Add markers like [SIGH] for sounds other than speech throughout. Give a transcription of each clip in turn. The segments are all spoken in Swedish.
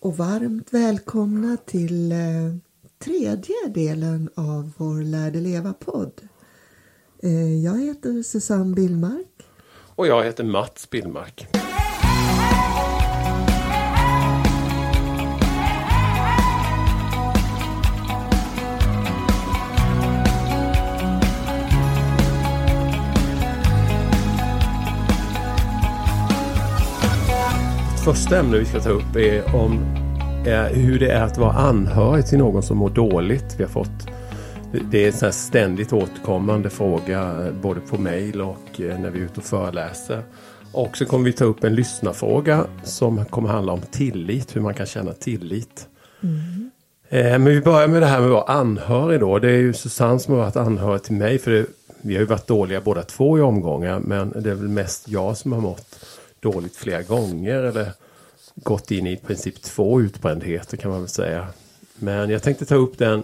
och varmt välkomna till eh, tredje delen av vår Lärde leva-podd. Eh, jag heter Susanne Billmark. Och jag heter Mats Billmark. Första ämne vi ska ta upp är om eh, hur det är att vara anhörig till någon som mår dåligt. Vi har fått det är en ständigt återkommande fråga eh, både på mail och eh, när vi är ute och föreläser. Och så kommer vi ta upp en lyssnarfråga som kommer handla om tillit, hur man kan känna tillit. Mm. Men vi börjar med det här med att vara anhörig då. Det är ju Susanne som har varit anhörig till mig. För det, vi har ju varit dåliga båda två i omgångar. Men det är väl mest jag som har mått dåligt flera gånger. Eller gått in i princip två utbrändheter kan man väl säga. Men jag tänkte ta upp den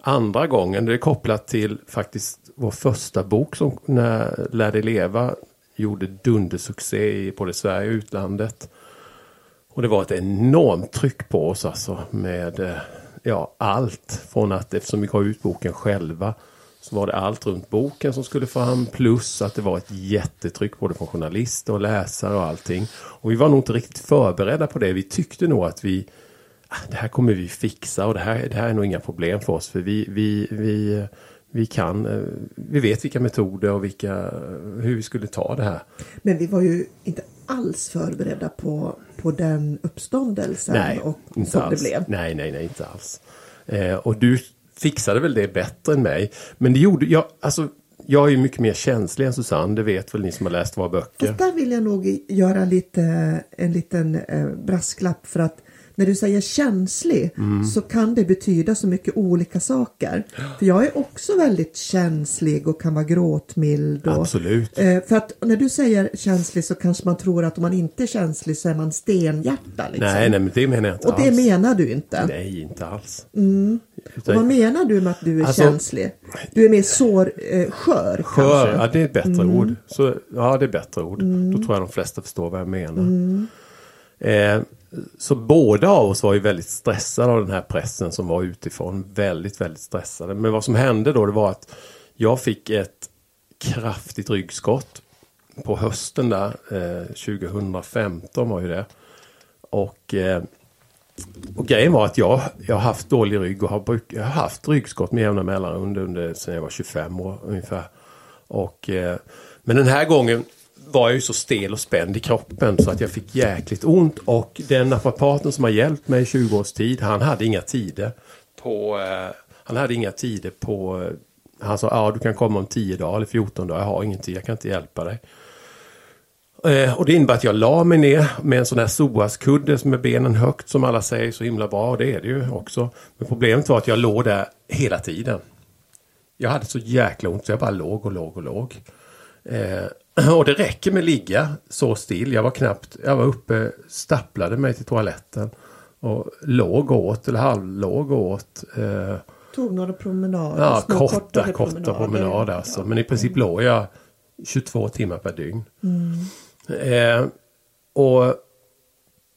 andra gången. Det är kopplat till faktiskt vår första bok som när Lär dig leva gjorde dundersuccé i både Sverige och utlandet. Och det var ett enormt tryck på oss alltså med eh, ja, allt från att eftersom vi gav ut boken själva så var det allt runt boken som skulle fram plus att det var ett jättetryck både från journalister och läsare och allting. Och vi var nog inte riktigt förberedda på det. Vi tyckte nog att vi ah, det här kommer vi fixa och det här, det här är nog inga problem för oss för vi, vi, vi, vi kan, eh, vi vet vilka metoder och vilka, hur vi skulle ta det här. Men vi var ju inte alls förberedda på, på den uppståndelsen nej, och som alls. det blev. Nej, nej, nej, inte alls. Eh, och du fixade väl det bättre än mig. Men det gjorde jag, alltså jag är ju mycket mer känslig än Susanne, det vet väl ni som har läst våra böcker. Fast där vill jag nog göra lite, en liten eh, brasklapp för att när du säger känslig Mm. så kan det betyda så mycket olika saker. För jag är också väldigt känslig och kan vara gråtmild. Och, Absolut. Eh, för att när du säger känslig så kanske man tror att om man inte är känslig så är man stenhjärta. Liksom. Nej, nej, men det menar jag inte och det alls. menar du inte. Nej, inte alls. Och Utan- vad menar du med att du är Alltså- känslig? Du är mer sår, eh, skör Skör, kanske? Mm. ja det är ett bättre ord. Så, ja, det är bättre ord. Då tror jag de flesta förstår vad jag menar. Mm. Eh, så båda av oss var ju väldigt stressade av den här pressen som var utifrån. Väldigt, väldigt stressade. Men vad som hände då det var att jag fick ett kraftigt ryggskott på hösten där. Eh, 2015 var ju det. Och, eh, och grejen var att jag, jag har haft dålig rygg och har, bruk- jag har haft ryggskott med jämna mellanrum under, under sedan jag var 25 år ungefär. Och, eh, men den här gången var jag ju så stel och spänd i kroppen så att jag fick jäkligt ont. Och den naprapaten som har hjälpt mig i 20 års tid, han hade inga tider på... Eh, han hade inga tider på... Eh, han sa, ja du kan komma om 10 dagar eller 14 dagar, jag har ingen tid, jag kan inte hjälpa dig. Eh, och det innebär att jag la mig ner med en sån här psoaskudde med benen högt som alla säger så himla bra och det är det ju också. Men problemet var att jag låg där hela tiden. Jag hade så jäkla ont så jag bara låg och låg och låg. Eh, [CLEARS THROAT] och det räcker med ligga så still. Jag var knappt, jag var uppe, stapplade mig till toaletten. Och låg åt eller halvlåg åt. Eh, Tog några promenader? ja, små korta, korta promenader alltså. Men i princip låg jag 22 timmar per dygn. Eh, och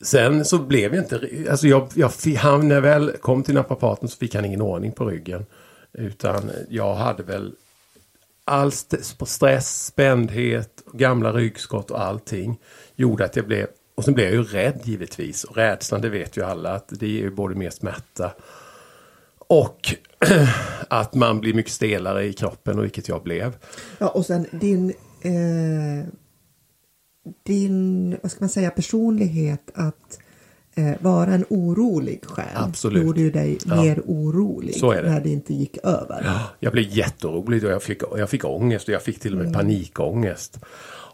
sen så blev jag inte... Alltså jag, jag, han, när jag väl kom till naprapaten så fick han ingen ordning på ryggen. Utan jag hade väl all st- stress, spändhet, gamla ryggskott och allting. Gjorde att jag blev... Och sen blev jag ju rädd givetvis. Och rädslan, det vet ju alla, att det ger ju både mer smärta och [CLEARS THROAT] att man blir mycket stelare i kroppen, och vilket jag blev. Ja, och sen din, eh, din vad ska man säga, personlighet att eh, vara en orolig själ Absolut. gjorde ju dig Ja. mer orolig det. när det inte gick över. Jag blev jätteorolig och jag fick, jag fick ångest och jag fick till och med panikångest.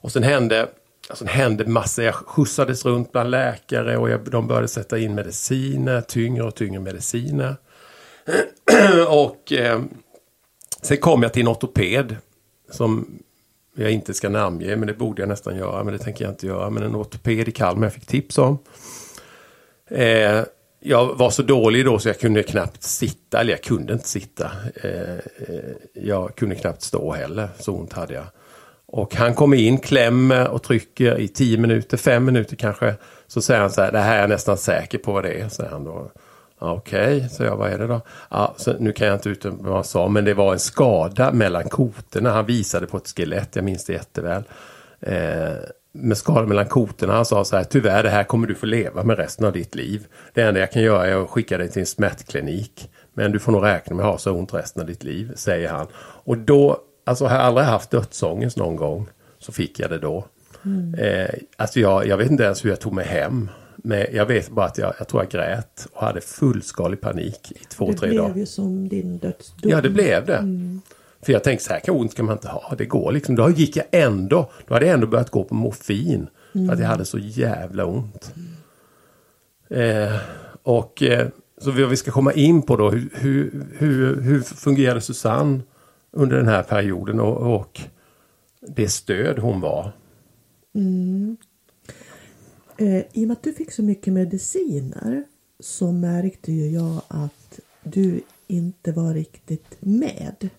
Och sen hände, alltså det hände massor. Jag skjutsades runt bland läkare och jag, de började sätta in mediciner, tyngre och tyngre mediciner. [CLEARS THROAT] och eh, sen kom jag till en ortoped som jag inte ska namnge, men det borde jag nästan göra, men det tänker jag inte göra. Men en ortoped i Kalmar jag fick tips om. Eh, jag var så dålig då så jag kunde knappt sitta, eller jag kunde inte sitta. Eh, eh jag kunde knappt stå heller, så ont hade jag. Och han kommer in, klämmer och trycker i 10 minuter, 5 minuter kanske. Så säger han så här, det här är jag nästan säker på vad det är. Säger han då. Okej, okay, så jag, vad är det då? Ja, så nu kan jag inte ut vad han sa, men det var en skada mellan kotorna. Han visade på ett skelett, jag minns det jätteväl. Eh, med skada mellan kotorna. Han sa så här, tyvärr det här kommer du få leva med resten av ditt liv. Det enda jag kan göra är att skicka dig till en smärtklinik. Men du får nog räkna med att ha så ont resten av ditt liv, säger han. Och då, alltså har jag aldrig haft dödsångest någon gång, så fick jag det då. Mm. Eh, alltså jag, jag vet inte ens hur jag tog mig hem. Men jag vet bara att jag, jag tror jag grät och hade fullskalig panik i två, det tre dagar. Det blev ju som din dödsdom. Ja, det blev det. Mm. För jag tänkte så här ont kan man inte ha. Det går liksom. Då gick jag ändå. Då hade jag ändå börjat gå på morfin. Mm. För att jag hade så jävla ont. Eh, och eh, så vi ska komma in på då hur, hur, hur, hur fungerade Susanne under den här perioden och, och det stöd hon var. Mm. Eh, I och med att du fick så mycket mediciner så märkte ju jag att du inte var riktigt med.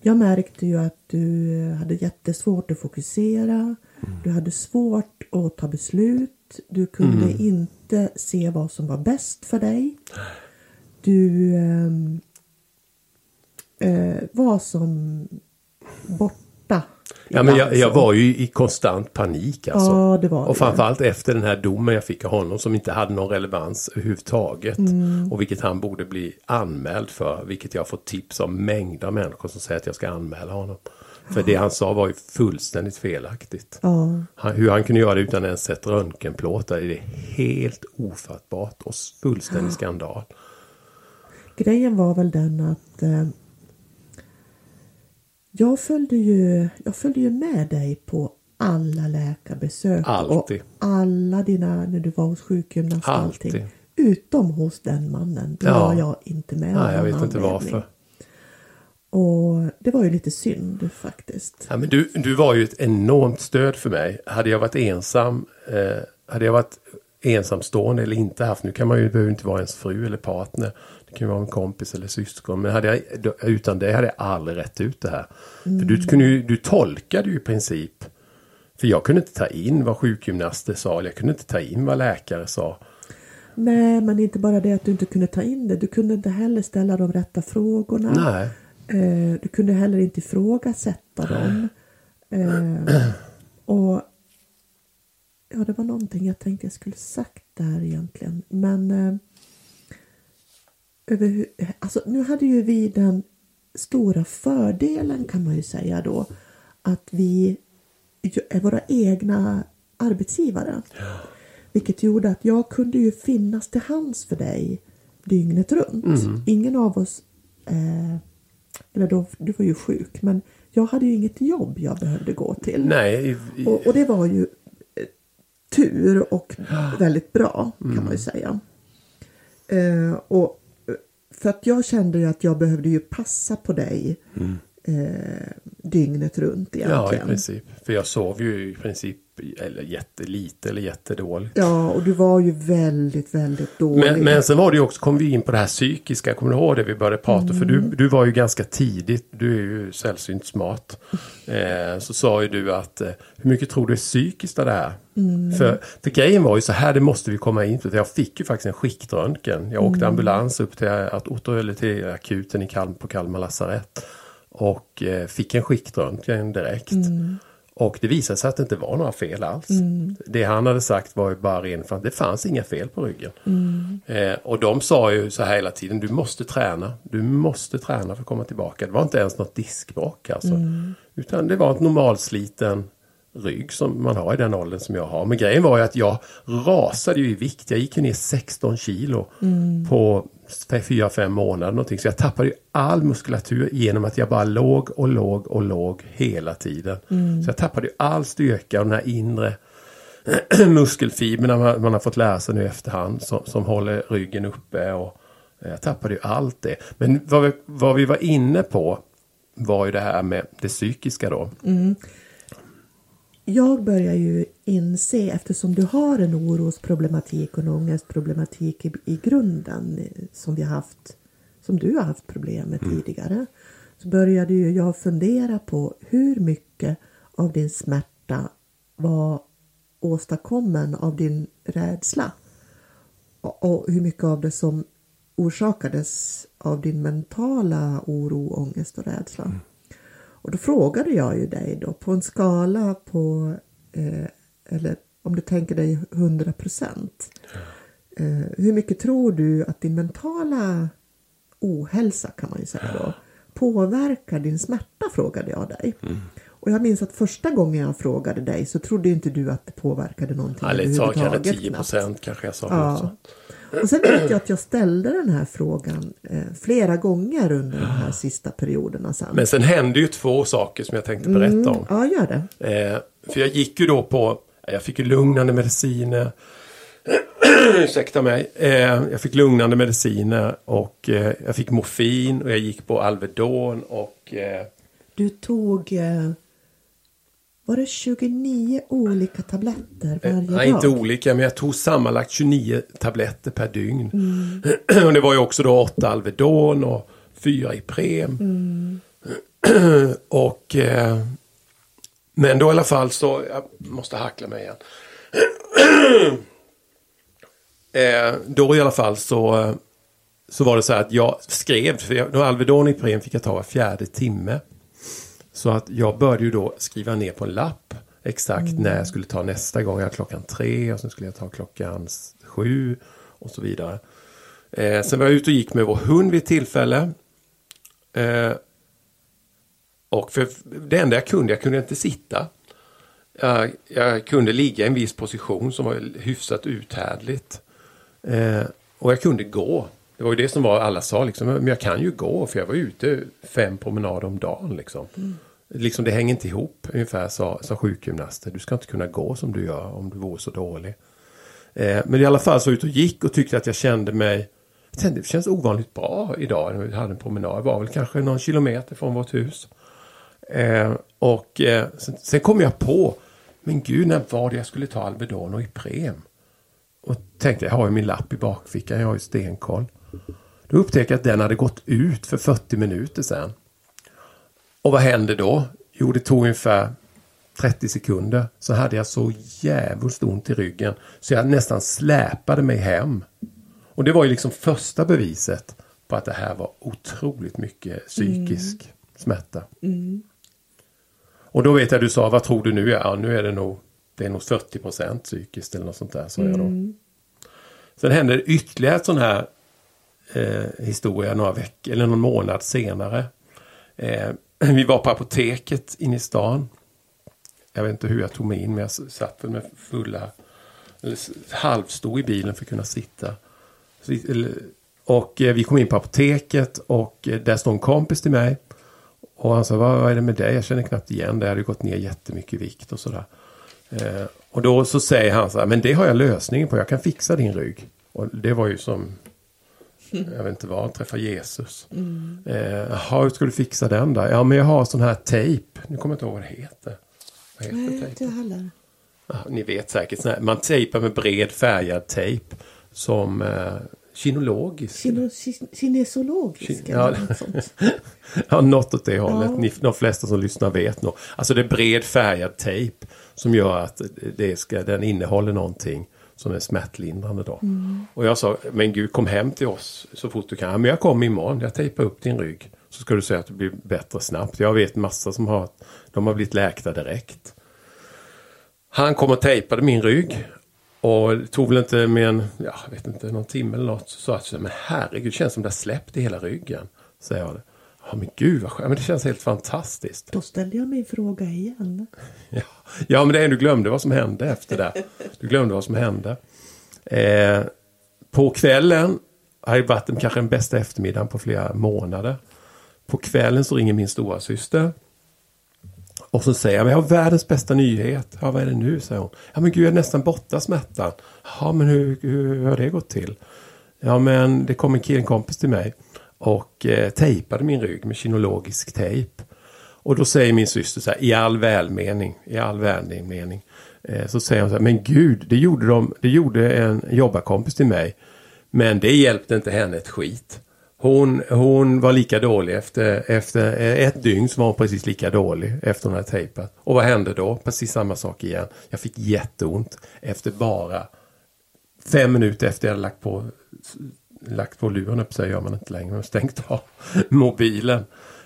Jag märkte ju att du hade jättesvårt att fokusera. Mm. Du hade svårt att ta beslut. Du kunde mm. inte se vad som var bäst för dig. Du äh, var som borta Ja, men jag, jag, var ju i konstant panik alltså. Ja, det var och framförallt efter den här domen jag fick av honom som inte hade någon relevans överhuvudtaget. Mm. Och vilket han borde bli anmäld för. Vilket jag har fått tips av mängder av människor som säger att jag ska anmäla honom. För det han sa var ju fullständigt felaktigt. Ja. Han, hur han kunde göra det utan ens ett röntgenplåt är det helt ofattbart och fullständig skandal. Grejen var väl den att eh, jag följde ju, jag följde ju med dig på alla läkarbesök Alltid. och alla dina, när du var hos sjukgymnast och allting. Utom hos den mannen. Då ja. var jag inte med. Nej, jag vet inte anledning. varför. Och det var ju lite synd faktiskt. Ja, men du, du var ju ett enormt stöd för mig. Hade jag varit ensam, eh, hade jag varit ensamstående eller inte haft, nu kan man ju, behöver inte vara ens fru eller partner. Det kan ju vara en kompis eller syskon. Men hade jag, utan det hade jag aldrig rätt ut det här. Mm. För du, kunde ju, du tolkade ju i princip. För jag kunde inte ta in vad sjukgymnaster sa. Eller jag kunde inte ta in vad läkare sa. Nej, men inte bara det att du inte kunde ta in det. Du kunde inte heller ställa de rätta frågorna. Nej. Eh, du kunde heller inte ifrågasätta dem. Eh, och Ja, det var någonting jag tänkte jag skulle sagt där egentligen. Men eh, över, alltså, nu hade ju vi den stora fördelen kan man ju säga då att vi är våra egna arbetsgivare. Vilket gjorde att jag kunde ju finnas till hands för dig dygnet runt. Mm. Ingen av oss, eh, eller då, du var ju sjuk, men jag hade ju inget jobb jag behövde gå till. Nej. Och, och det var ju eh, tur och väldigt bra kan mm. man ju säga. Eh, och för att jag kände ju att jag behövde ju passa på dig mm. eh, dygnet runt egentligen. Ja, i princip. För jag sov ju i princip eller jättelite eller jättedåligt. Ja, och du var ju väldigt, väldigt dålig. Men, men sen var det ju också, kom vi in på det här psykiska, kommer du ihåg det vi började prata? Mm. För du, du var ju ganska tidigt, du är ju sällsynt smart. [LAUGHS] Eh, så sa ju du att, eh, hur mycket tror du är psykiskt av det här? Mm. För, för grejen var ju så här, det måste vi komma in på. Jag fick ju faktiskt en skiktröntgen. Jag åkte mm. ambulans upp till, att, eller till akuten i Kalm, på Kalmar lasarett. Och eh, fick en skiktröntgen direkt. Mm. Och det visade sig att det inte var några fel alls. Mm. Det han hade sagt var ju bara ren för det fanns inga fel på ryggen. Mm. Eh, och de sa ju så här hela tiden, du måste träna. Du måste träna för att komma tillbaka. Det var inte ens något diskbråck alltså. Mm. Utan det var ett normalsliten rygg som man har i den åldern som jag har. Men grejen var ju att jag rasade ju i vikt. Jag gick ju ner 16 kilo mm. på 4-5 månader någonting. Så jag tappade ju all muskulatur genom att jag bara låg och låg och låg hela tiden. Mm. Så jag tappade ju all styrka och den här inre [CLEARS THROAT] muskelfibrerna man, man, har fått lära sig nu i efterhand som, som håller ryggen uppe. Och jag tappade ju allt det. Men vad vi, vad vi var inne på var ju det här med det psykiska då. Mm jag börjar ju inse, eftersom du har en orosproblematik och en ångestproblematik i, i grunden som vi har haft, som du har haft problem med mm. tidigare, så började ju jag fundera på hur mycket av din smärta var åstadkommen av din rädsla och, och hur mycket av det som orsakades av din mentala oro, ångest och rädsla. Mm. Och då frågade jag ju dig då på en skala på, eh, eller om du tänker dig 100 procent. Eh, hur mycket tror du att din mentala ohälsa kan man ju säga då påverkar din smärta? Frågade jag dig. Mm. Och jag minns att första gången jag frågade dig så trodde inte du att det påverkade någonting ja, överhuvudtaget. Kanske 10 procent kanske jag sa. Ja. Och sen vet jag att jag ställde den här frågan eh, flera gånger under de här sista perioderna sen. Men sen hände ju två saker som jag tänkte berätta mm, om. Ja, gör det. Eh, för jag gick ju då på, jag fick ju lugnande mediciner. [CLEARS THROAT] Ursäkta mig. Eh, jag fick lugnande mediciner och eh, jag fick morfin och jag gick på Alvedon och... Eh, du tog eh, var det 29 olika tabletter varje dag? Nej, inte olika, men jag tog sammanlagt 29 tabletter per dygn. Mm. [CLEARS THROAT] och det var ju också då 8 Alvedon och 4 Ipren. Mm. [CLEARS THROAT] och... Eh, men då i alla fall så... Jag måste hackla mig igen. [CLEARS THROAT] eh, då i alla fall så... Så var det så här att jag skrev, för Alvedon och Ipren fick jag ta var fjärde timme. Så att jag började ju då skriva ner på en lapp exakt mm. när jag skulle ta nästa gång. Jag klockan tre och sen skulle jag ta klockan sju och så vidare. Eh, sen var jag ute och gick med vår hund vid ett tillfälle. Eh, och för det enda jag kunde, jag kunde inte sitta. Jag, jag kunde ligga i en viss position som var hyfsat uthärdligt. Eh, och jag kunde gå. Det var ju det som var, alla sa liksom, men jag kan ju gå för jag var ute fem promenader om dagen liksom. Mm. Liksom det hänger inte ihop, ungefär sa, sa sjukgymnaster. Du ska inte kunna gå som du gör om du vore så dålig. Eh, men i alla fall så ut och gick och tyckte att jag kände mig jag tänkte, det känns ovanligt bra idag när vi hade en promenad. Var väl kanske någon kilometer från vårt hus. Eh, och eh, sen, sen, kom jag på, men gud när var det jag skulle ta Alvedon och Ipren? Och tänkte, jag har ju min lapp i bakfickan, jag har ju stenkoll. Då upptäckte jag att den hade gått ut för 40 minuter sedan. Och vad hände då? Jo, det tog ungefär 30 sekunder så hade jag så jävligt ont i ryggen så jag nästan släpade mig hem. Och det var ju liksom första beviset på att det här var otroligt mycket psykisk mm. smärta. Mm. Och då vet jag du sa, vad tror du nu? Ja, nu är det nog, det är nog 40 procent psykiskt eller något sånt där, sa jag då. Mm. Sen hände det ytterligare ett sån här eh, historia några veckor eller någon månad senare. Eh, [CLEARS THROAT] vi var på apoteket inne i stan. Jag vet inte hur jag tog mig in men jag satt med fulla, eller halvstod i bilen för att kunna sitta. Och eh, vi kom in på apoteket och eh, där stod en kompis till mig. Och han sa, vad är det med dig? Jag känner knappt igen dig. Jag hade gått ner jättemycket i vikt och sådär. Eh, och då så säger han så här, men det har jag lösningen på. Jag kan fixa din rygg. Och det var ju som jag vet inte vad, träffa Jesus. Mm. Eh, jaha, hur ska du fixa den då? Ja, men jag har sån här tejp. Nu kommer jag inte ihåg vad det heter. Vad heter Nej, inte heller. Ja, ni vet säkert, här, man tejpar med bred färgad tejp som eh, kinologisk. Kino, kinesologisk Kin ja, något sånt. [LAUGHS] ja, något åt det hållet. Ja. Ni, de flesta som lyssnar vet nog. Alltså det är bred färgad tejp som gör att det ska, den innehåller någonting som är smärtlindrande då. Mm. Och jag sa, men gud kom hem till oss så fort du kan. Men jag kommer imorgon, jag tejpar upp din rygg. Så ska du säga att det blir bättre snabbt. Jag vet massa som har, de har blivit läkta direkt. Han kom och tejpade min rygg. Och det tog väl inte mer än, ja, jag vet inte, någon timme eller något. Så sa jag, men herregud, det känns som det har släppt i hela ryggen. Säger jag. Ja men gud vad skönt, men det känns helt fantastiskt. Då ställde jag min fråga igen. Ja, ja men det är du glömde vad som hände efter det. Du glömde vad som hände. Eh, på kvällen har det varit kanske den bästa eftermiddagen på flera månader. På kvällen så ringer min stora syster. Och så säger jag, jag har världens bästa nyhet. Ja, vad är det nu? säger hon. Ja, men gud, jag är nästan borta smärtan. Ja, men hur, hur, hur har det gått till? Ja, men det kom en killkompis till mig och eh, tejpade min rygg med kinologisk tejp. Och då säger min syster så här, i all välmening, i all välmening, eh, så säger hon så här, men gud, det gjorde, de, det gjorde en jobbarkompis till mig. Men det hjälpte inte henne ett skit. Hon, hon var lika dålig efter, efter eh, ett dygn så var hon precis lika dålig efter hon hade tejpat. Och vad hände då? Precis samma sak igen. Jag fick jätteont efter bara fem minuter efter jag hade lagt på, lagt på luren upp sig gör man inte längre, men stängt av [LAUGHS] mobilen.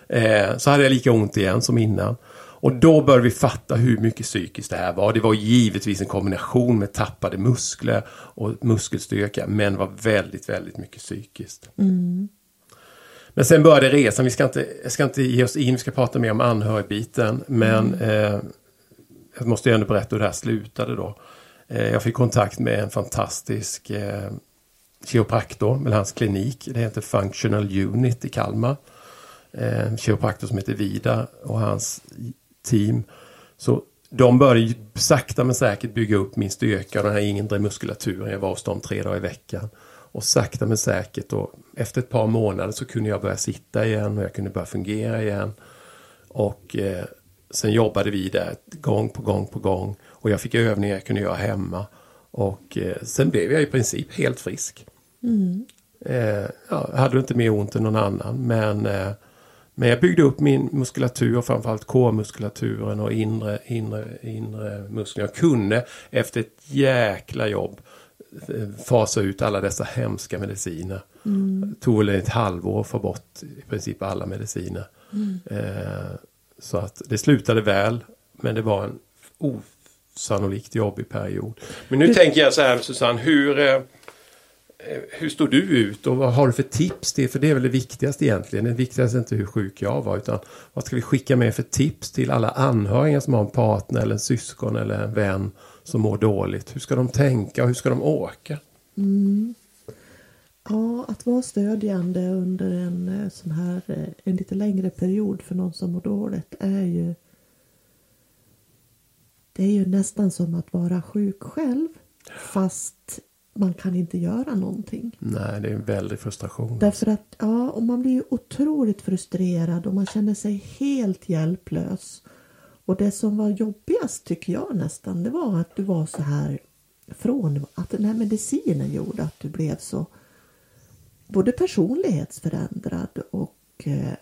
Eh, så hade jag lika ont igen som innan. Och då började vi fatta hur mycket psykiskt det här var. Det var givetvis en kombination med tappade muskler och muskelstyrka, men var väldigt, väldigt mycket psykiskt. Mm. Men sen började resan. Vi ska inte, ska inte ge oss in, vi ska prata mer om anhörigbiten. Men eh, jag måste ju ändå berätta hur det här slutade då. Eh, jag fick kontakt med en fantastisk eh, kiropraktor eller hans klinik. Det heter Functional Unit i Kalmar. En kiropraktor som heter Vida och hans team. Så de började sakta men säkert bygga upp min styrka, den här inre muskulaturen. Jag var hos dem tre dagar i veckan. Och sakta men säkert då, efter ett par månader så kunde jag börja sitta igen och jag kunde börja fungera igen. Och eh, sen jobbade vi där gång på gång på gång. Och jag fick övningar jag kunde göra hemma. Och eh, sen blev jag i princip helt frisk. Mm. Eh, ja, hade inte mer ont än någon annan men eh, men jag byggde upp min muskulatur, framförallt kårmuskulaturen och inre, inre, inre muskler. Jag kunde efter ett jäkla jobb eh, fasa ut alla dessa hemska mediciner. Mm. Det tog väl ett halvår att få bort i princip alla mediciner. Mm. Eh, så att det slutade väl, men det var en osannolikt jobbig period. Men nu Du- tänker jag så här Susanne, hur, Eh, Eh, hur står du ut och vad har du för tips till? För det är väl det viktigaste egentligen. Det viktigaste är inte hur sjuk jag var utan vad ska vi skicka med för tips till alla anhöriga som har en partner eller en syskon eller en vän som mår dåligt. Hur ska de tänka och hur ska de åka? Mm. Ja, att vara stödjande under en eh, sån här eh, en lite längre period för någon som mår dåligt är ju det är ju nästan som att vara sjuk själv fast man kan inte göra någonting. Nej, det är en väldig frustration. Därför att ja, och man blir ju otroligt frustrerad och man känner sig helt hjälplös. Och det som var jobbigast tycker jag nästan, det var att du var så här från att den här medicinen gjorde att du blev så både personlighetsförändrad och eh,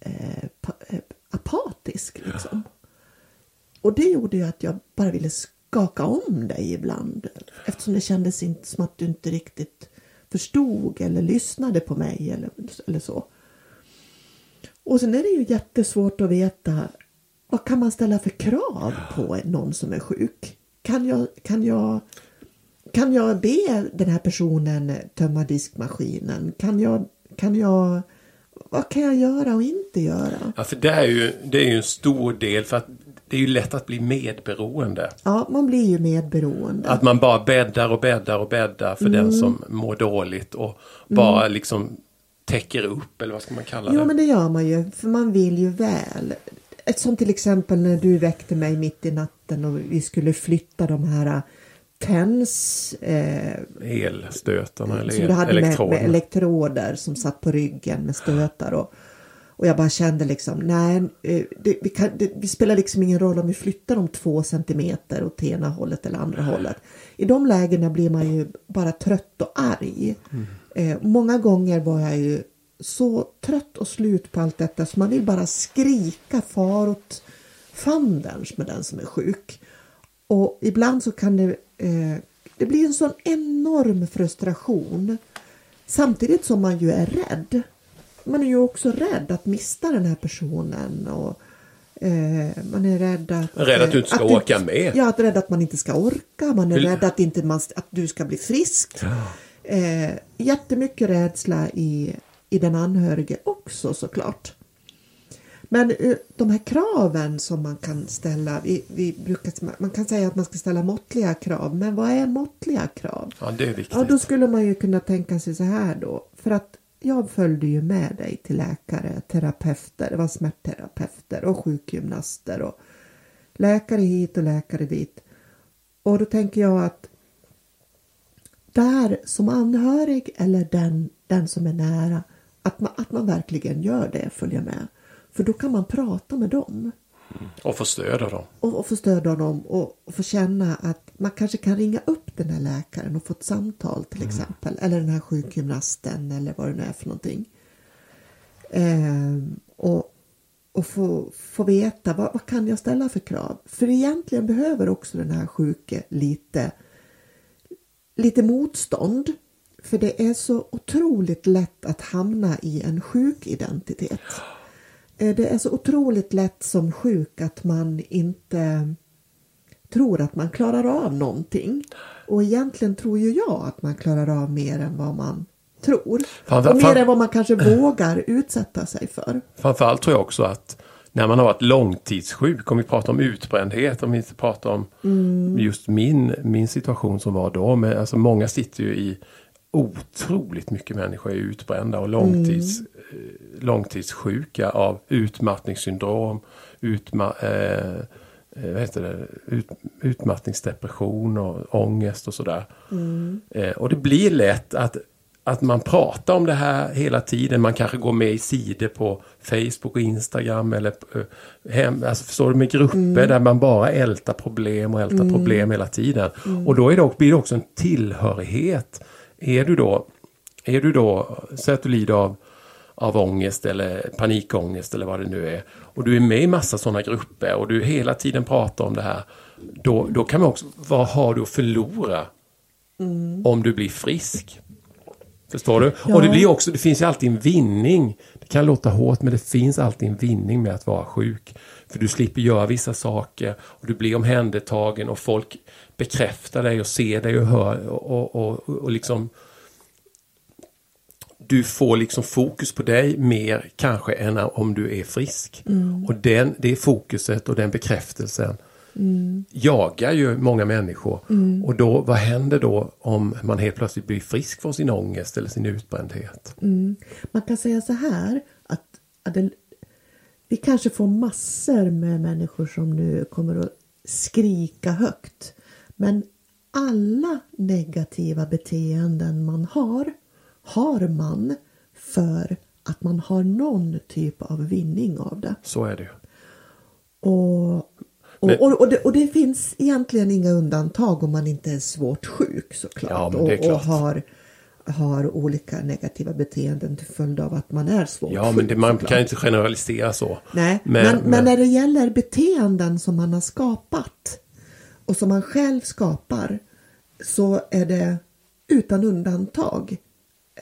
eh, eh, apatisk. Liksom. Och det gjorde ju att jag bara ville skaka om dig ibland. Eftersom det kändes inte som att du inte riktigt förstod eller lyssnade på mig eller, eller så. Och sen är det ju jättesvårt att veta vad kan man ställa för krav på någon som är sjuk? Kan jag, kan jag, kan jag be den här personen tömma diskmaskinen? Kan jag, kan jag, vad kan jag göra och inte göra? Ja, för det är, ju, det är ju en stor del för att det är ju lätt att bli medberoende. Ja, man blir ju medberoende. Att man bara bäddar och bäddar och bäddar för Mm. den som mår dåligt och bara liksom täcker upp eller vad ska man kalla Jo det? men det gör man ju, för man vill ju väl. Ett som till exempel när du väckte mig mitt i natten och vi skulle flytta de här TENS eh, Elstötarna eller som el- du hade med, med elektroder som satt på ryggen med stötar och, och jag bara kände liksom nej, eh, det, vi, kan, det, det spelar liksom ingen roll om vi flyttar dem två centimeter åt ena hållet eller andra hållet. I de lägena blir man ju bara trött och arg. Eh, många gånger var jag ju så trött och slut på allt detta så man vill bara skrika far åt fanders med den som är sjuk. Och ibland så kan det, eh, det bli en sån enorm frustration samtidigt som man ju är rädd. Man är ju också rädd att mista den här personen och eh, man är rädd att... Rädd att du inte ska du- orka med. Ja, att rädd att man inte ska orka. Man är Vill- rädd att, inte man, att du ska bli frisk. Eh, jättemycket rädsla i, i den anhörige också såklart. Men eh, de här kraven som man kan ställa, vi, vi brukar, man kan säga att man ska ställa måttliga krav, men vad är måttliga krav? Ja, det är viktigt. Ja, då skulle man ju kunna tänka sig så här då. För att jag följde ju med dig till läkare, terapeuter, det var smärtterapeuter och sjukgymnaster och läkare hit och läkare dit. Och då tänker jag att där som anhörig eller den, den som är nära, att man, att man verkligen gör det, följer med. För då kan man prata med dem och få stöd av dem. och, och få stödja dem och, och få känna att man kanske kan ringa upp den här läkaren och få ett samtal till exempel. Eller den här sjukgymnasten eller vad det nu är för någonting. Eh, och och få, få veta vad, vad kan jag ställa för krav. För egentligen behöver också den här sjuke lite, lite motstånd. För det är så otroligt lätt att hamna i en sjuk identitet. Eh, det är så otroligt lätt som sjuk att man inte tror att man klarar av någonting. Och egentligen tror ju jag att man klarar av mer än vad man tror. Fan, och mer än vad man kanske vågar utsätta sig för. Framförallt tror jag också att när man har varit långtidssjuk, om vi pratar om utbrändhet, om vi inte pratar om just min, min situation som var då. Men alltså många sitter ju i otroligt mycket människor är utbrända och långtids, eh, långtidssjuka av utmattningssyndrom, utma, eh, eh, vad heter det? Ut, utmattningsdepression och ångest och sådär. Eh, och det blir lätt att, att man pratar om det här hela tiden. Man kanske går med i sidor på Facebook och Instagram eller eh, hem, alltså förstår du, med grupper där man bara ältar problem och ältar problem hela tiden. Och då är det, blir det också en tillhörighet. Är du då, är du då, säg att du lider av av ångest eller panikångest eller vad det nu är. Och du är med i massa sådana grupper och du hela tiden pratar om det här. Då, då kan man också, vad har du att förlora om du blir frisk? Förstår du? Ja. Och det blir också, det finns ju alltid en vinning. Det kan låta hårt men det finns alltid en vinning med att vara sjuk. För du slipper göra vissa saker och du blir omhändertagen och folk bekräftar dig och ser dig och hör och, och, och, och liksom du får liksom fokus på dig mer kanske än om du är frisk. Och den, det fokuset och den bekräftelsen jagar ju många människor. Och då, vad händer då om man helt plötsligt blir frisk från sin ångest eller sin utbrändhet? Man kan säga så här att, att det, vi kanske får massor med människor som nu kommer att skrika högt. Men alla negativa beteenden man har, har man för att man har någon typ av vinning av det. Så är det ju. Och, och, Men- och, och, det, och det finns egentligen inga undantag om man inte är svårt sjuk såklart. Ja, är och, och klart. har, har olika negativa beteenden till följd av att man är svårt Ja, men sjuk. det, man såklart. kan inte generalisera så. Nej, men, men, men- när det gäller beteenden som man har skapat och som man själv skapar så är det utan undantag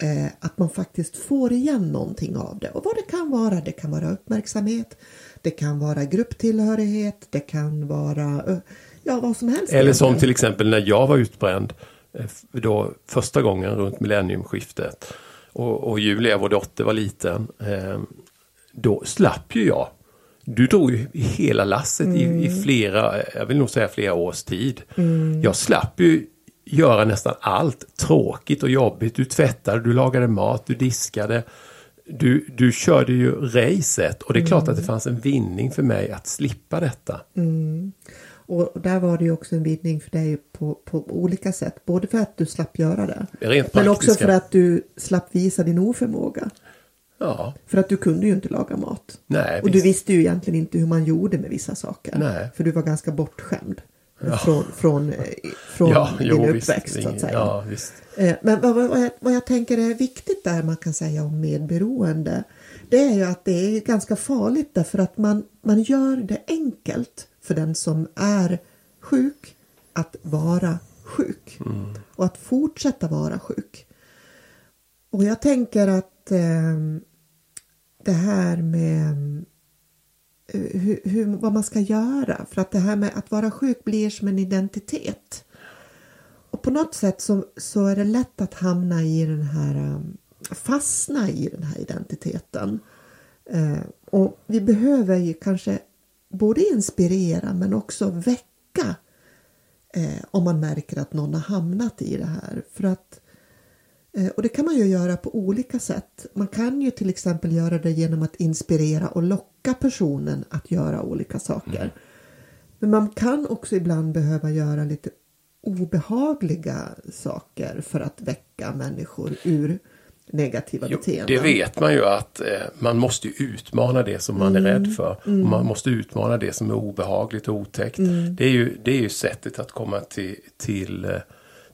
eh, att man faktiskt får igen någonting av det. Och vad det kan vara, det kan vara uppmärksamhet, det kan vara grupptillhörighet, det kan vara eh, ja, vad som helst. Eller som till exempel när jag var utbränd eh, då första gången runt millenniumskiftet och, och Julia, vår dotter, var liten. Eh, då slapp ju jag. Du drog ju i hela lasset i, i flera, jag vill nog säga flera års tid. Jag slapp ju göra nästan allt tråkigt och jobbigt. Du tvättade, du lagade mat, du diskade. Du, du körde ju racet och det är klart att det fanns en vinning för mig att slippa detta. Och där var det ju också en vinning för dig på, på olika sätt. Både för att du slapp göra det. Men också för att du slapp visa din oförmåga. Ja, För att du kunde ju inte laga mat. nej. Och du visst. visste ju egentligen inte hur man gjorde med vissa saker. Nej. För du var ganska bortskämd. Från, från, eh, från Ja, din jo, visst. uppväxt så att säga. Ja, visst. Eh, Men vad, vad, jag, vad jag tänker är viktigt där man kan säga om medberoende. Det är ju att det är ganska farligt därför att man, man gör det enkelt för den som är sjuk att vara sjuk. Och att fortsätta vara sjuk. Och jag tänker att eh, det här med eh, hur, hur, vad man ska göra. För att det här med att vara sjuk blir som en identitet. Och på något sätt så, så är det lätt att hamna i den här, eh, fastna i den här identiteten. Eh, och vi behöver ju kanske både inspirera men också väcka eh, om man märker att någon har hamnat i det här. För att, och det kan man ju göra på olika sätt. Man kan ju till exempel göra det genom att inspirera och locka personen att göra olika saker. Men man kan också ibland behöva göra lite obehagliga saker för att väcka människor ur negativa Jo, beteenden. det vet man ju att eh, man måste utmana det som man är Mm. rädd för. Och man måste utmana det som är obehagligt och otäckt. Mm. Det, är ju, det är ju sättet att komma till, till, eh,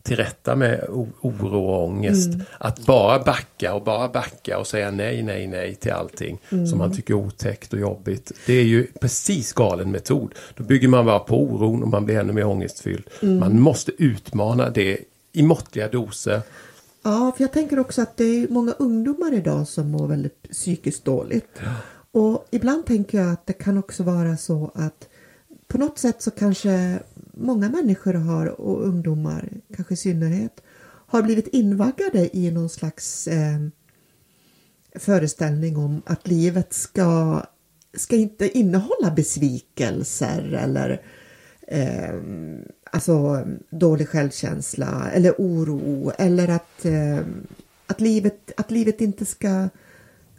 till rätta med oro och ångest. Att bara backa och bara backa och säga nej, nej, nej till allting som man tycker är otäckt och jobbigt. Det är ju precis galen metod. Då bygger man bara på oron och man blir ännu mer ångestfylld. Man måste utmana det i måttliga doser. Ja, för jag tänker också att det är många ungdomar idag som mår väldigt psykiskt dåligt. Och ibland tänker jag att det kan också vara så att på något sätt så kanske många människor har, och ungdomar kanske i synnerhet, har blivit invaggade i någon slags eh, föreställning om att livet ska, ska inte innehålla besvikelser eller eh, alltså dålig självkänsla eller oro eller att, eh, att, livet, att livet inte ska,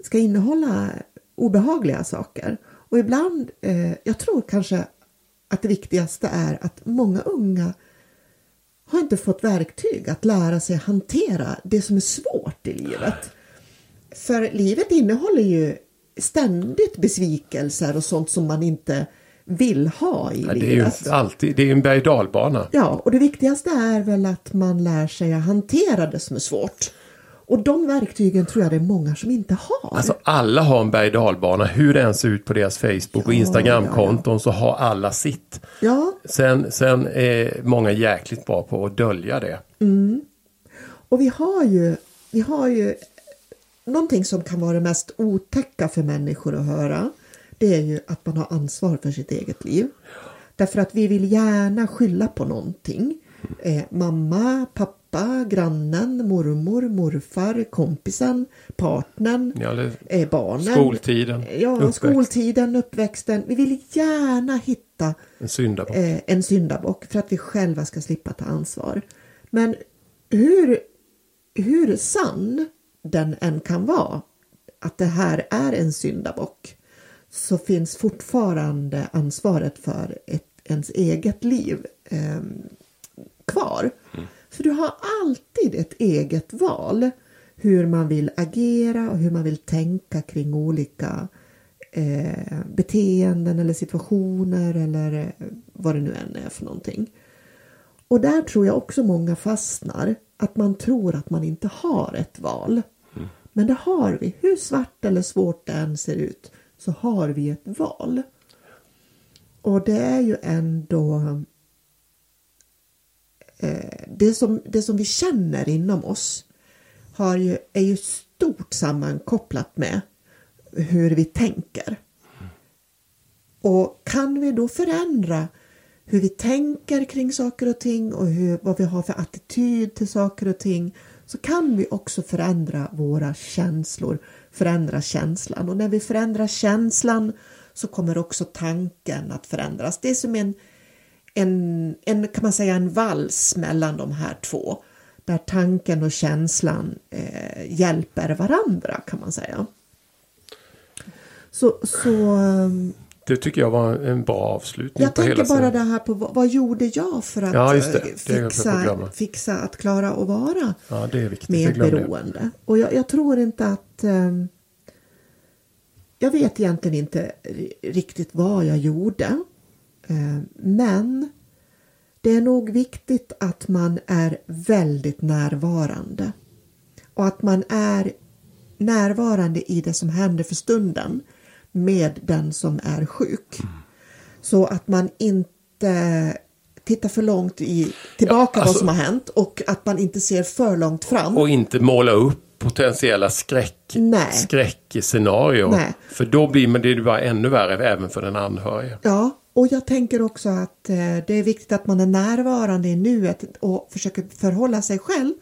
ska innehålla obehagliga saker. Och ibland, eh, jag tror kanske att det viktigaste är att många unga har inte fått verktyg att lära sig hantera det som är svårt i livet. För livet innehåller ju ständigt besvikelser och sånt som man inte vill ha i Ja, det är ju livet. alltid, det är en berg och dalbana. Ja, och det viktigaste är väl att man lär sig att hantera det som är svårt. Och de verktygen tror jag det är många som inte har. Alltså alla har en berg dalbana, hur det än ser ut på deras Facebook och Ja, Instagramkonton så har alla sitt. ja, Sen, sen är många jäkligt bra på att dölja det. och vi har ju, vi har ju någonting som kan vara det mest otäcka för människor att höra. Det är ju att man har ansvar för sitt eget liv. Därför att vi vill gärna skylla på någonting. Eh, mamma, pappa, grannen, mormor, morfar, kompisen, partnern, Ja, det, eh, barnen. skoltiden, Ja, uppväxt, skoltiden, uppväxten. Vi vill gärna hitta en syndabock. eh, en syndabock för att vi själva ska slippa ta ansvar. Men hur, hur sann den än kan vara, att det här är en syndabock, så finns fortfarande ansvaret för ett, ens eget liv eh, kvar. För du har alltid ett eget val hur man vill agera och hur man vill tänka kring olika eh, beteenden eller situationer eller eh, vad det nu än är för någonting. Och där tror jag också många fastnar, att man tror att man inte har ett val. Men det har vi. Hur svart eller svårt det än ser ut så har vi ett val. Och det är ju ändå Eh, det, som, det som vi känner inom oss har ju, är ju stort sammankopplat med hur vi tänker. Och kan vi då förändra hur vi tänker kring saker och ting och hur, vad vi har för attityd till saker och ting så kan vi också förändra våra känslor, förändra känslan. Och när vi förändrar känslan så kommer också tanken att förändras. Det är som en, en, en kan man säga, en vals mellan de här två. Där tanken och känslan eh, hjälper varandra kan man säga. Så, så um, Det tycker jag var en bra avslutning jag på hela tänker bara serien. det här på vad, gjorde jag för att Ja, eh, fixa, fixa att klara att vara Ja, det är viktigt. Glömde jag. medberoende. Och jag, jag tror inte att... ehm, jag vet egentligen inte ri- riktigt vad jag gjorde. Eh, men det är nog viktigt att man är väldigt närvarande. Och att man är närvarande i det som händer för stunden med den som är sjuk. Så att man inte tittar för långt i, tillbaka Ja, alltså- vad som har hänt och att man inte ser för långt fram. Och inte måla upp potentiella skräck, Nej. skräckscenarier. Nej. För då blir det bara ännu värre även för den anhörige. Ja, och jag tänker också att eh, det är viktigt att man är närvarande i nuet och försöker förhålla sig själv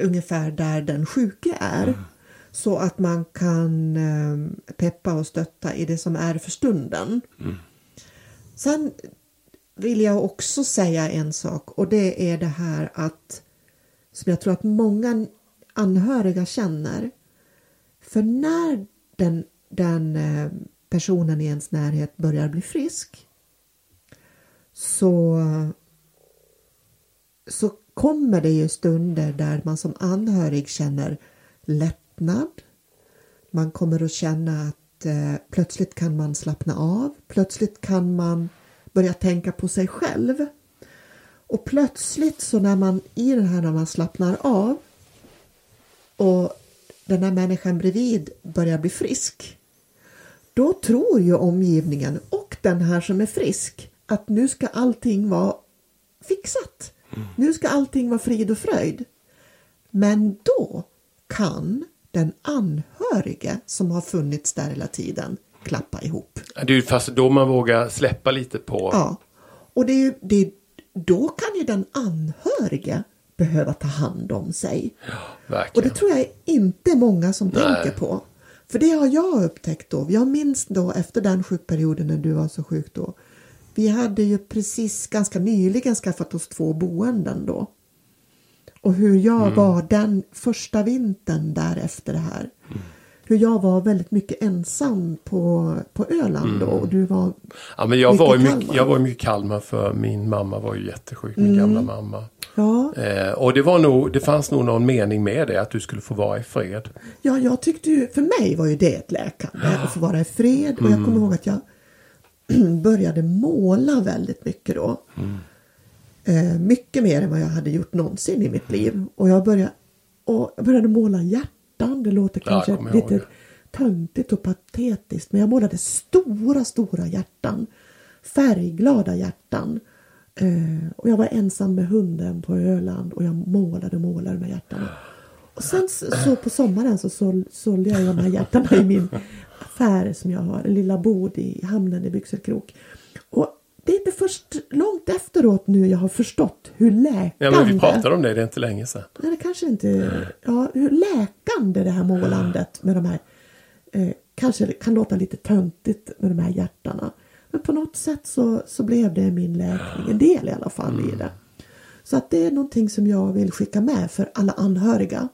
ungefär där den sjuke är. Så att man kan eh, peppa och stötta i det som är för stunden. Sen vill jag också säga en sak och det är det här att som jag tror att många anhöriga känner. För när den, den eh, personen i ens närhet börjar bli frisk så, så kommer det ju stunder där man som anhörig känner lättnad. Man kommer att känna att eh, plötsligt kan man slappna av. Plötsligt kan man börja tänka på sig själv. Och plötsligt så när man i den här när man slappnar av och den här människan bredvid börjar bli frisk. Då tror ju omgivningen och den här som är frisk att nu ska allting vara fixat. Nu ska allting vara frid och fröjd. Men då kan den anhörige som har funnits där hela tiden klappa ihop. Det är ju fast då man vågar släppa lite på. Ja, och det är, det är, då kan ju den anhörige behöva ta hand om sig. Och Verkligen. det tror jag inte många som Nej. tänker på. För det har jag upptäckt då. Jag minns då efter den sjukperioden när du var så sjuk då. Vi hade ju precis ganska nyligen skaffat oss två boenden då. Och hur jag Mm. var den första vintern där efter det här. Mm. Hur jag var väldigt mycket ensam på, på Öland då. Och du var Ja, men jag, var ju Kalmar. mycket, jag var mycket Kalmar för min mamma var ju jättesjuk, min gamla mamma. Ja, Eh, och det, var nog, det fanns nog någon mening med det, att du skulle få vara i fred. Ja, jag tyckte ju, för mig var ju det ett läkande att få vara i fred och jag kommer ihåg att jag [CLEARS THROAT] började måla väldigt mycket då. Eh, mycket mer än vad jag hade gjort någonsin i mitt liv. Och jag började, och jag började måla hjärtan, det låter Ja, kanske lite töntigt och patetiskt men jag målade stora, stora hjärtan. Färgglada hjärtan. Eh, och jag var ensam med hunden på Öland och jag målade och målade med hjärtan. Och sen så, på sommaren så sål, sålde jag de här hjärtarna i min affär som jag har, en lilla bod i hamnen i Byxelkrok. Och det är inte först långt efteråt nu jag har förstått hur läkande... Ja, men vi pratade om det, det är inte länge sedan. Nej, det kanske inte... Ja, hur läkande det här målandet med de här... Eh, kanske det kan låta lite töntigt med de här hjärtarna. Men på något sätt så, så blev det min läkning, en del i alla fall i det. Så att det är någonting som jag vill skicka med för alla anhöriga.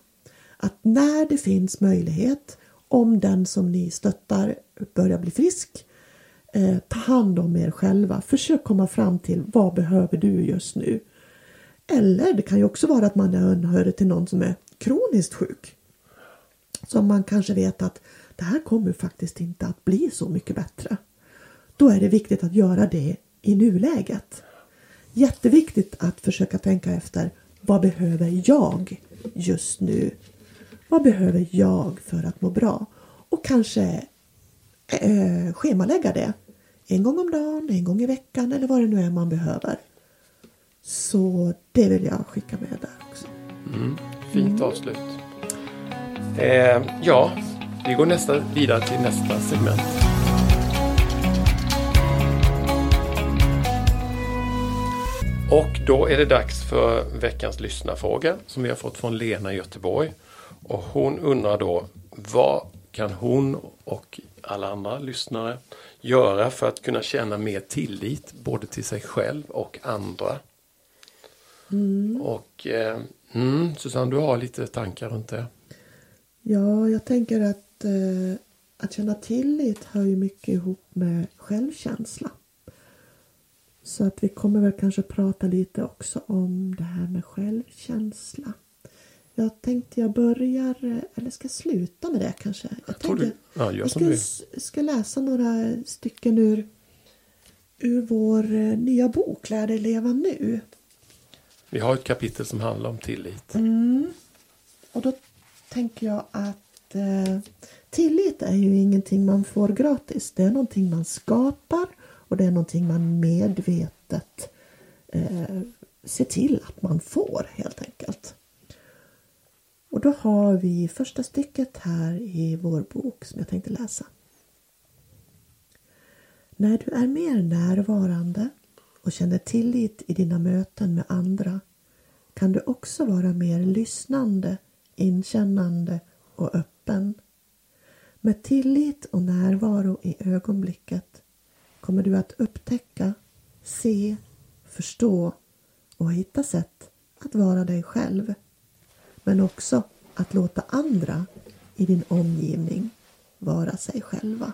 Att när det finns möjlighet, om den som ni stöttar börjar bli frisk, eh, ta hand om er själva. Försök komma fram till vad behöver du just nu? Eller det kan ju också vara att man är anhörig till någon som är kroniskt sjuk. Som man kanske vet att det här kommer faktiskt inte att bli så mycket bättre. Då är det viktigt att göra det i nuläget. Jätteviktigt att försöka tänka efter vad behöver jag just nu? Vad behöver jag för att må bra? Och kanske eh, schemalägga det. En gång om dagen, en gång i veckan eller vad det nu är man behöver. Så det vill jag skicka med där också. Fint avslut. Eh, ja, vi går nästa, vidare till nästa segment. Och då är det dags för veckans lyssnarfråga som vi har fått från Lena i Göteborg. Och hon undrar då vad kan hon och alla andra lyssnare göra för att kunna känna mer tillit både till sig själv och andra? Och eh, mm, Susanne, du har lite tankar runt det. Ja, jag tänker att eh, att känna tillit hör ju mycket ihop med självkänsla. Så att vi kommer väl kanske prata lite också om det här med självkänsla. Jag tänkte jag börjar, eller ska sluta med det kanske? Jag, du- tänkte- ja, gör jag ska, du ska läsa några stycken ur, ur vår eh, nya bok Lär dig leva nu. Vi har ett kapitel som handlar om tillit. Och då tänker jag att eh, tillit är ju ingenting man får gratis. Det är någonting man skapar och det är någonting man medvetet eh, ser till att man får helt enkelt. Och då har vi första stycket här i vår bok som jag tänkte läsa. När du är mer närvarande och känner tillit i dina möten med andra kan du också vara mer lyssnande, inkännande och öppen. Med tillit och närvaro i ögonblicket kommer du att upptäcka, se, förstå och hitta sätt att vara dig själv. Men också att låta andra i din omgivning vara sig själva.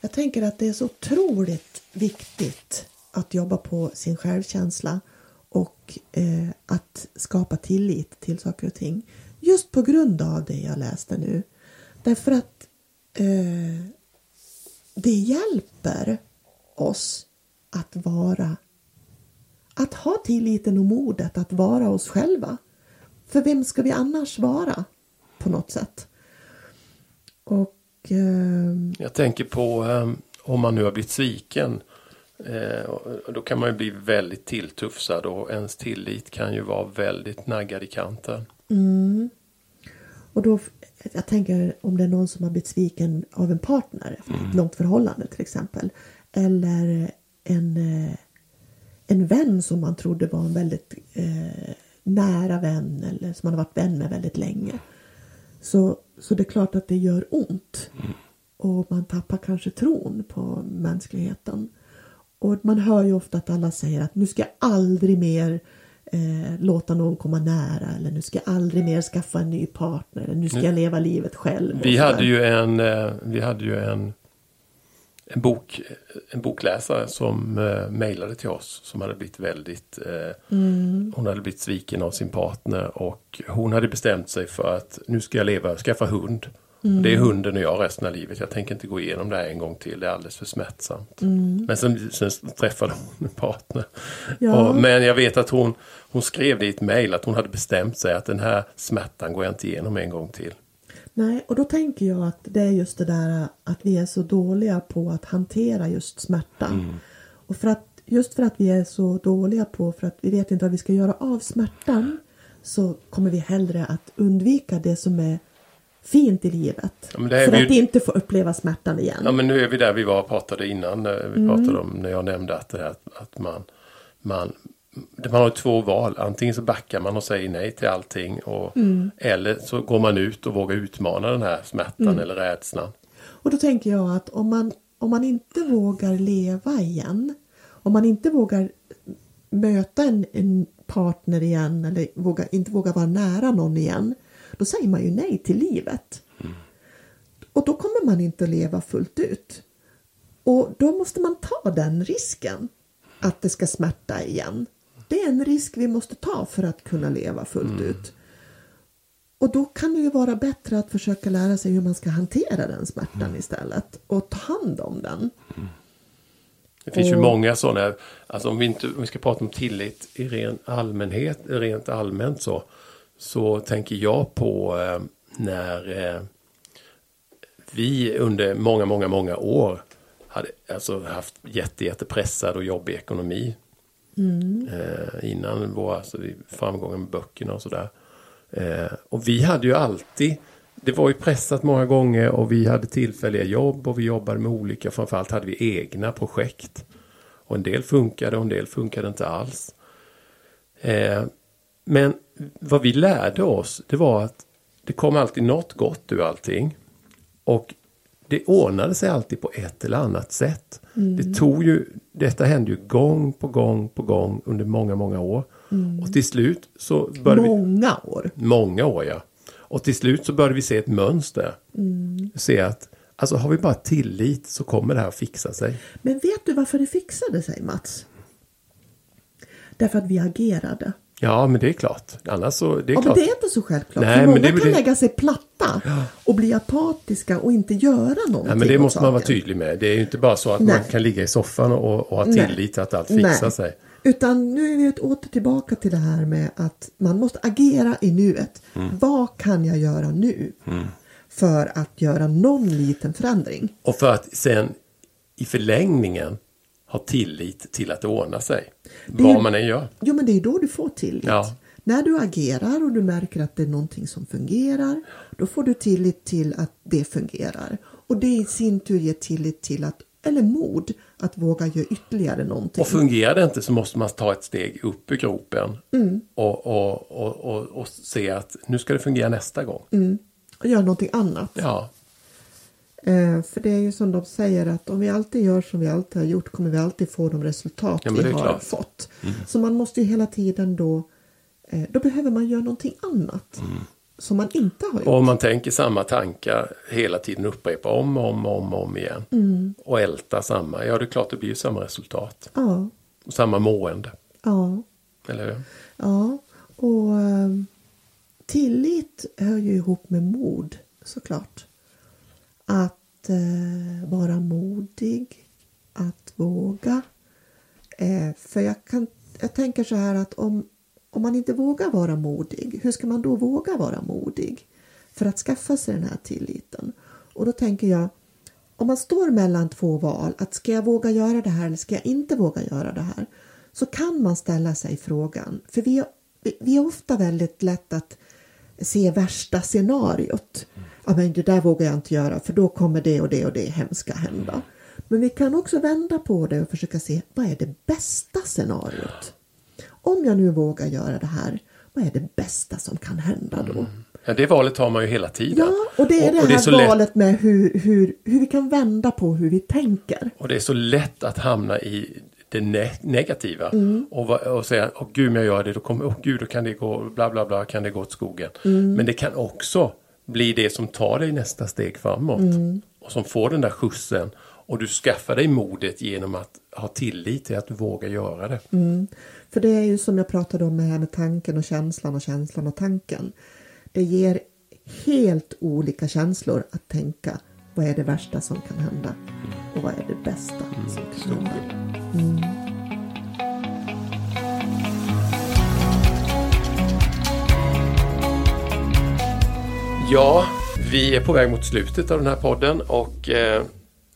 Jag tänker att det är så otroligt viktigt att jobba på sin självkänsla och eh, att skapa tillit till saker och ting. Just på grund av det jag läste nu. Därför att eh, det hjälper oss att vara att ha tilliten och modet att vara oss själva. För vem ska vi annars vara på något sätt? Och eh, Jag tänker på eh, om man nu har blivit sviken. Eh, då kan man ju bli väldigt tilltufsad och ens tillit kan ju vara väldigt naggad i kanten. Och då, jag tänker om det är någon som har blivit sviken av en partner efter ett långt förhållande till exempel. Eller en, eh, en vän som man trodde var en väldigt eh, nära vän eller som man har varit vän med väldigt länge. Så, så det är klart att det gör ont. Och man tappar kanske tron på mänskligheten. Och man hör ju ofta att alla säger att nu ska jag aldrig mer eh, låta någon komma nära eller nu ska jag aldrig mer skaffa en ny partner eller nu ska jag leva livet själv. Vi hade ju en, eh, vi hade ju en, en, bok, en bokläsare som eh, mejlade till oss som hade blivit väldigt eh, Hon hade blivit sviken av sin partner och hon hade bestämt sig för att nu ska jag leva, skaffa hund. Det är hunden och jag resten av livet. Jag tänker inte gå igenom det här en gång till. Det är alldeles för smärtsamt. Men sen, sen träffade hon en partner. Ja. Och, men jag vet att hon, hon skrev det i ett mejl att hon hade bestämt sig att den här smärtan går jag inte igenom en gång till. Nej, och då tänker jag att det är just det där att vi är så dåliga på att hantera just smärta. Mm. Och för att, just för att vi är så dåliga på, för att vi vet inte vad vi ska göra av smärtan, så kommer vi hellre att undvika det som är fint i livet. Ja, för vi att inte få uppleva smärtan igen. Ja men nu är vi där vi var pratade innan. eh, Vi Mm. pratade om när jag nämnde att, det här, att man, man, man har två val. Antingen så backar man och säger nej till allting. Och, Mm. Eller så går man ut och vågar utmana den här smärtan Mm. eller rädslan. Och då tänker jag att om man, om man inte vågar leva igen, om man inte vågar möta en, en partner igen eller vågar, inte vågar vara nära någon igen, då säger man ju nej till livet. Och då kommer man inte att leva fullt ut. Och då måste man ta den risken att det ska smärta igen. Det är en risk vi måste ta för att kunna leva fullt ut. Och då kan det ju vara bättre att försöka lära sig hur man ska hantera den smärtan istället och ta hand om den. Det finns ju Och- många sådana, alltså om vi, inte, om vi ska prata om tillit i ren allmänhet, rent allmänt så, så tänker jag på eh, när eh, vi under många, många, många år hade alltså haft jätte, jättepressad och jobbig ekonomi. Eh, innan våra alltså, framgångar med böckerna och sådär. Eh, och vi hade ju alltid, det var ju pressat många gånger och vi hade tillfälliga jobb och vi jobbade med olika, framförallt hade vi egna projekt. Och en del funkade och en del funkade inte alls. Eh, men vad vi lärde oss, det var att det kom alltid något gott ur allting. Och det ordnade sig alltid på ett eller annat sätt. Det tog ju, detta hände ju gång på gång på gång under många, många år. Och till slut så började vi... Många år. Många år ja. Och till slut så började vi se ett mönster. Se att alltså har vi bara tillit så kommer det här att fixa sig. Men vet du varför det fixade sig Mats? Därför att vi agerade. Ja men det är klart. Annars så, det är Ja, men klart. det är inte så självklart. Nej, för men många det är väl kan det- lägga sig platta och bli apatiska och inte göra någonting Ja, men det måste man vara tydlig med. Det är ju inte bara så att Nej. man kan ligga i soffan och, och ha Nej. tillit till att allt fixar sig. Utan nu är vi åter tillbaka till det här med att man måste agera i nuet. Mm. Vad kan jag göra nu? För att göra någon liten förändring. Och för att sen i förlängningen ha tillit till att det ordnar sig. Det- Vad man än gör. Jo men det är då du får tillit. Ja. När du agerar och du märker att det är någonting som fungerar. Då får du tillit till att det fungerar. Och det i sin tur ger tillit till att, eller mod, att våga göra ytterligare någonting. Och fungerar det inte så måste man ta ett steg upp ur gropen. Mm. Och, och, och, och, och se att nu ska det fungera nästa gång. Mm. och göra någonting annat. Ja, Eh, för det är ju som de säger att om vi alltid gör som vi alltid har gjort kommer vi alltid få de resultat Ja, vi har klart. fått. Så man måste ju hela tiden då, eh, då behöver man göra någonting annat. Som man inte har gjort. och om man tänker samma tankar hela tiden upprepa om och om, om, om igen. Mm. Och älta samma. Ja, det är klart det blir ju samma resultat. Ja, Och samma mående. ja, Eller hur? ja. Och eh, tillit hör ju ihop med mod såklart. Att eh, vara modig, att våga. Eh, för jag kan, jag tänker så här att om, om man inte vågar vara modig, hur ska man då våga vara modig? För att skaffa sig den här tilliten. Och då tänker jag, om man står mellan två val, att ska jag våga göra det här eller ska jag inte våga göra det här? Så kan man ställa sig frågan, för vi, vi är ofta väldigt lätt att se värsta scenariot. Ja, men det där vågar jag inte göra för då kommer det och det och det hemska hända. Men vi kan också vända på det och försöka se vad är det bästa scenariot? Om jag nu vågar göra det här, vad är det bästa som kan hända då? Ja, det valet har man ju hela tiden. Ja, och det är Och- det och det är här så lätt- valet med hur, hur, hur vi kan vända på hur vi tänker. Och det är så lätt att hamna i det ne- negativa. Mm. Och, och säga, åh gud om jag gör det, då kommer, åh gud då kan det gå, bla bla bla, kan det gå åt skogen. Mm. Men det kan också bli det som tar dig nästa steg framåt. Mm. Och som får den där skjutsen. Och du skaffar dig modet genom att ha tillit till att du vågar göra det. Mm. För det är ju som jag pratade om med, här med tanken och känslan och känslan och tanken. Det ger helt olika känslor att tänka vad är det värsta som kan hända och vad är det bästa som kan hända. Ja, vi är på väg mot slutet av den här podden och eh,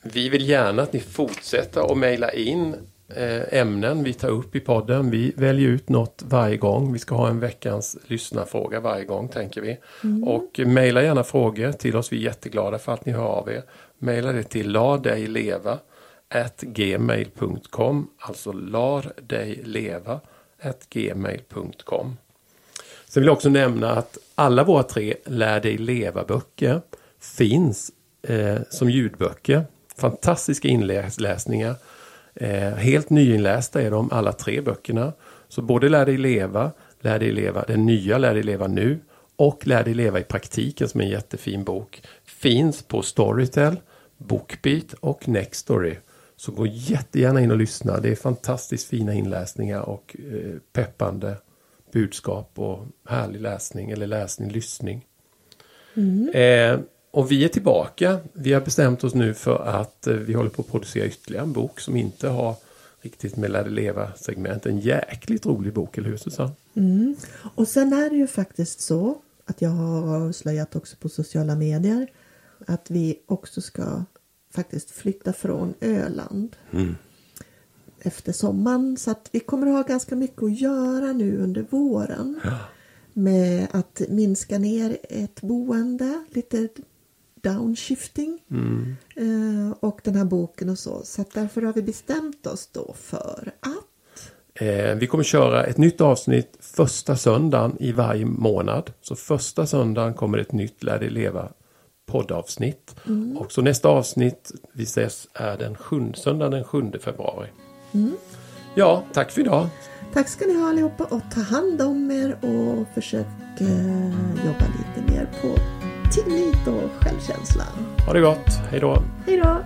vi vill gärna att ni fortsätter att mejla in eh, ämnen vi tar upp i podden. Vi väljer ut något varje gång. Vi ska ha en veckans lyssnarfråga varje gång tänker vi. Och eh, mejla gärna frågor till oss. Vi är jätteglada för att ni hör av er. Mejla det till lardejleva gmail.com alltså lardejleva gmail.com Sen vill jag också nämna att alla våra tre Lär dig leva-böcker finns eh, som ljudböcker. Fantastiska inläsningar. Eh, helt nyinlästa är de alla tre böckerna. Så både Lär dig leva, Lär dig leva, den nya Lär dig leva nu och Lär dig leva i praktiken som är en jättefin bok. Finns på Storytel, Bookbeat och Nextory. Så gå jättegärna in och lyssna. Det är fantastiskt fina inläsningar och eh, peppande budskap och härlig läsning eller läsning, lyssning. Eh, och vi är tillbaka. Vi har bestämt oss nu för att eh, vi håller på att producera ytterligare en bok som inte har riktigt med Lär dig leva-segment. En jäkligt rolig bok, eller hur Susanne? Och sen är det ju faktiskt så att jag har avslöjat också på sociala medier att vi också ska faktiskt flytta från Öland efter sommaren. Så att vi kommer att ha ganska mycket att göra nu under våren med att minska ner ett boende, lite downshifting eh, och den här boken och så. Så att därför har vi bestämt oss då för att Eh, vi kommer köra ett nytt avsnitt första söndagen i varje månad. Så första söndagen kommer ett nytt Lär dig leva poddavsnitt. Och så nästa avsnitt vi ses är den 7, söndagen den 7 februari. Ja, tack för idag. Tack ska ni ha allihopa och ta hand om er och försök eh, jobba lite mer på tillit och självkänsla. Ha det gott. Hej då. Hej då!